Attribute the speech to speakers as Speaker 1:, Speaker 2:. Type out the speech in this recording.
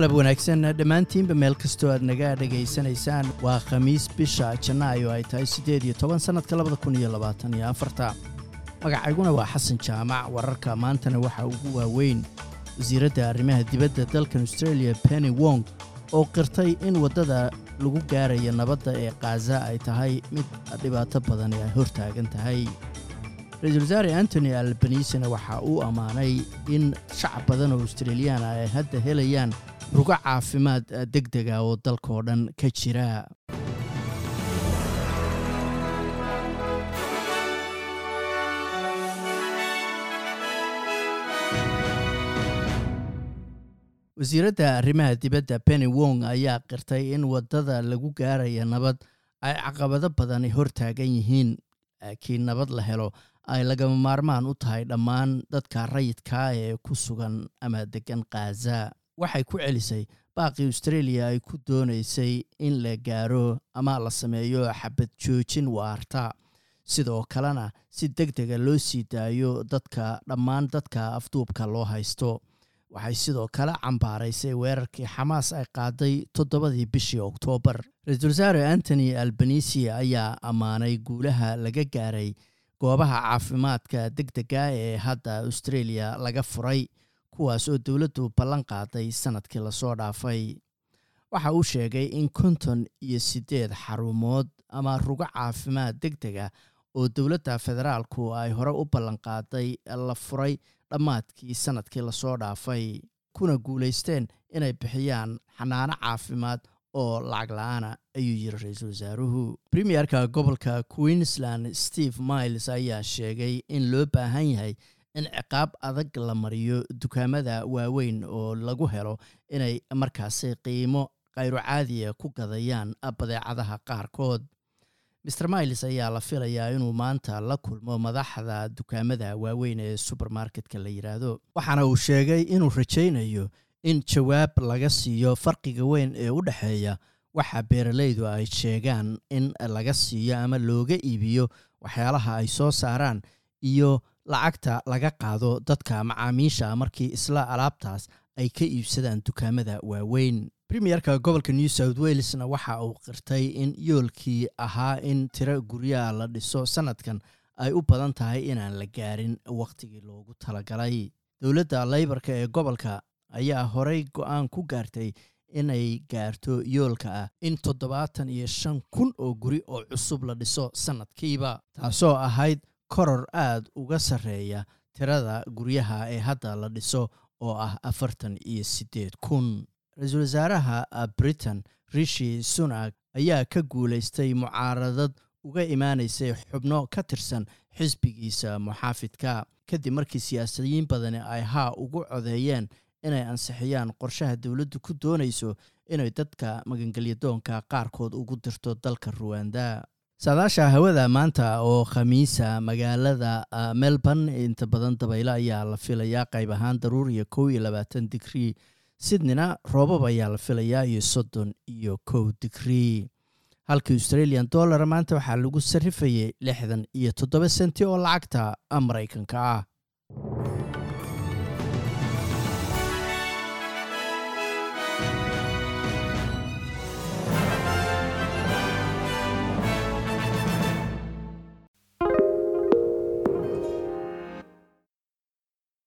Speaker 1: galab wanaagsan dhammaantiinba meel kastoo aad naga dhegaysanaysaan waa khamiis bisha janaayo ay tahay siddeed iyo toban sannadka labada kun iyo labaatan iyo afarta. Magacayguna waa xasan jaamac wararka maantana waxaa ugu waaweyn wasiiradda arrimaha dibadda dalkan australia penny wong oo qirtay in waddada lagu gaaraya nabadda ee khaza ay tahay mid dhibaato badan ay hortaagan tahay. Ra'iisul wasaare antony albanisina waxa uu ammaanay in shacab badan oo australiyaana ay hadda helayaan rugo caafimaad deg dega oo dalkaoo dhan ka jira. Wasiiradda arrimaha dibadda penny wong ayaa qirtay in waddada lagu gaaraya nabad ay caqabado badani hortaagan yihiin laakiin nabad la helo. Ay lagama maarmaan u tahay dhammaan dadka rayidkaa ee ku sugan ama deggan khaza waxay ku celisay baaqii australia ay ku doonaysay in la gaaro ama la sameeyo xabad joojin waarta. Sidoo kalena si deg dega loo sii daayo dadka dhammaan dadka afduubka loo haysto. Waxay sidoo kale cambaaraysay weerarkii xamaas ay qaaday toddobadii bishii oktoobar. Ra'iisul wasaare antony albanisi ayaa ammaanay guulaha laga gaaray goobaha caafimaadka deg dega ee hadda australia laga furay kuwaas oo dowladdu ballan qaaday sannadkii la soo dhaafay. Waxa uu sheegay in konton iyo siddeed xarumood ama rugo caafimaad deg dega oo dowladda federaalku ay hore u ballan qaaday la furay dhammaadkii sannadkii la soo dhaafay kuna guulaysteen inay bixiyaan xanaano caafimaad oo lacag la'aana ayuu yiri ra'iisul wasaaruhu. Premierka gobolka queensland steve miles ayaa sheegay in loo baahan yahay in ciqaab adag la mariyo dukaamada waaweyn oo lagu helo inay markaasi qiimo khayro caadiya ku gadayaan badeecadaha qaarkood. Maer miles ayaa la filayaa inuu maanta la kulmo madaxda dukaamada waaweyn ee subermarketka la yidhaahdo waxaana uu sheegay inuu rajaynayo in jawaab laga siiyo farqiga weyn ee u dhexeeya waxa beeralaydu ay sheegaan in laga siiyo ama looga iibiyo waxyaalaha ay soo saaraan iyo lacagta laga qaado dadka macaamiisha markii isla alaabtaas ay ka iibsadaan dukaamada waaweyn. Premierka gobolka new south walesna waxa uu qirtay in yoolkii ahaa in tiro guryaha la dhiso sannadkan ay u badan tahay inaan la gaarin wakhtigii loogu talagalay. Dowladda leybarka ee gobolka ayaa horey go'aan ku gaartay inay gaarto yoolka ah in toddobaatan iyo shan kun oo guri oo cusub la dhiso sannadkiiba taasoo ahayd koror aad uga sarreeya tirada guryaha ee hadda la dhiso oo ah afartan iyo siddeed kun. Ra'iisul wasaaraha britain rishi sunak ayaa ka guulaystay mucaaradad uga imaanaysay xubno ka tirsan xisbigiisa muxaafidka. Kadib markii siyaasiyiin badani ay haa ugu codeeyeen inay ansixiyaan qorshaha dowladdu ku doonayso inay dadka magangelyadoonka qaarkood ugu dirto dalka ruwanda saadaasha hawada maanta oo khamiisa magaalada melbourne inta badan dabaylo ayaa la filayaa qayb ahaan daruur iyo kow iyo labaatan digrii sydneyna roobab ayaa la filayaa iyo soddon iyo kow digrii halkii australian dollar maanta waxaa lagu sarrifayay lixdan iyo toddoba senti oo lacagta maraykanka ah